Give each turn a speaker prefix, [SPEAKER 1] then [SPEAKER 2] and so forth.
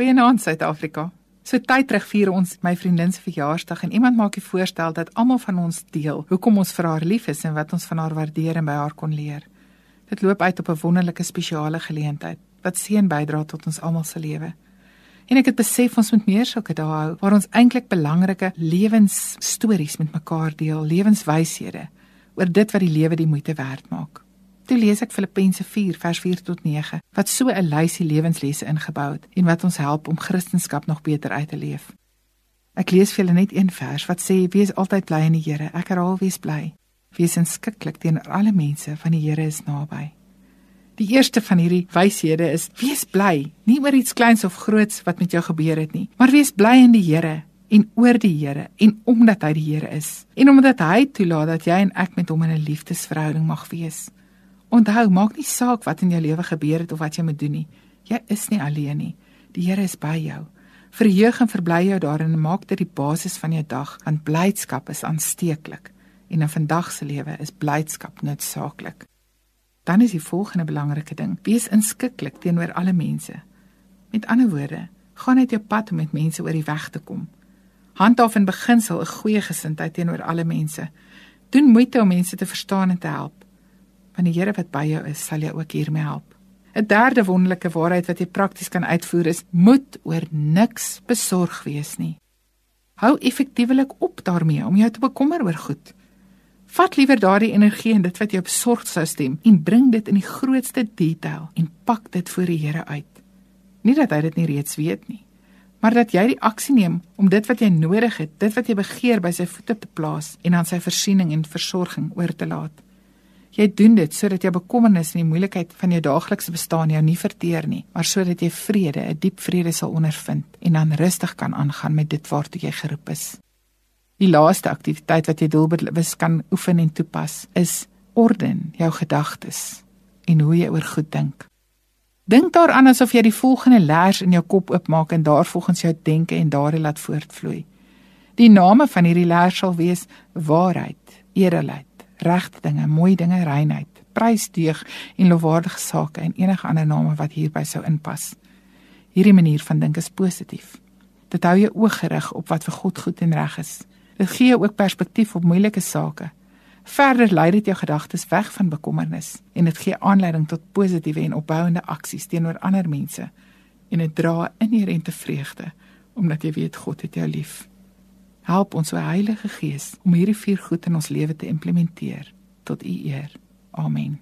[SPEAKER 1] Goeienaand Suid-Afrika. So tyd terug vier ons my vriendin se verjaarsdag en iemand maak die voorstel dat almal van ons deel hoekom ons vir haar lief is en wat ons van haar waardeer en by haar kon leer. Dit loop uit op 'n wonderlike spesiale geleentheid wat seën bydra tot ons almal se lewe. En ek het besef ons moet meer sulke dae hou waar ons eintlik belangrike lewensstories met mekaar deel, lewenswyshede oor dit wat die lewe die moeite werd maak. Toe lees ek Filippense 4 vers 4 tot 9 wat so 'n lysie lewenslesse ingebou het en wat ons help om Christendom nog beter uit te leef. Ek lees vir julle net een vers wat sê wees altyd bly in die Here. Ek herhaal wees bly. Wees inskikkelik teenoor alle mense van die Here is naby. Die eerste van hierdie wyshede is wees bly, nie oor iets kleins of groots wat met jou gebeur het nie, maar wees bly in die Here en oor die Here en omdat hy die Here is en omdat hy toelaat dat jy en ek met hom in 'n liefdesverhouding mag wees. Onthou, maak nie saak wat in jou lewe gebeur het of wat jy moet doen nie. Jy is nie alleen nie. Die Here is by jou. Verheug en verbly jou daarin en maak dit die basis van jou dag, want blydskap is aansteeklik en in vandag se lewe is blydskap noodsaaklik. Dan is die volgende belangrike ding: wees inskikkelik teenoor alle mense. Met ander woorde, gaan net jou pad om met mense oor die weg te kom. Handhaaf in beginsel 'n goeie gesindheid teenoor alle mense. Doen moeite om mense te verstaan en te help want die Here wat by jou is, sal jou ook hiermee help. 'n Derde wonderlike waarheid wat jy prakties kan uitvoer is: moet oor niks besorg wees nie. Hou effektiewelik op daarmee om jou te bekommer oor goed. Vat liewer daardie energie en dit wat jou besorgd sou stem en bring dit in die grootste detail en pak dit voor die Here uit. Nie dat hy dit nie reeds weet nie, maar dat jy die aksie neem om dit wat jy nodig het, dit wat jy begeer by sy voete te plaas en aan sy voorsiening en versorging oor te laat. Jy doen dit sodat jou bekommernis en die moeilikheid van jou daaglikse bestaan jou nie verteer nie, maar sodat jy vrede, 'n diep vrede sal ondervind en dan rustig kan aangaan met dit waartoe jy geroep is. Die laaste aktiwiteit wat jy doelbewus kan oefen en toepas, is orden jou gedagtes en hoe jy oor goed dink. Dink daaraan asof jy die volgende leers in jou kop oopmaak en daarvolgens jou denke en dade laat voortvloei. Die name van hierdie leers sal wees waarheid, eerlikheid, regte dinge, mooi dinge, reinheid, prysdeeg en lofwaardige sake en enige ander name wat hierby sou inpas. Hierdie manier van dink is positief. Dit hou jou oog gerig op wat vir God goed en reg is. Dit gee jou ook perspektief op moeilike sake. Verder lei dit jou gedagtes weg van bekommernis en dit gee aanleiding tot positiewe en opbouende aksies teenoor ander mense en dit dra inherente vreugde omdat jy weet God het jou lief. Help ons, o Heilige Gees, om hierdie vier goed in ons lewe te implementeer tot U eer. Amen.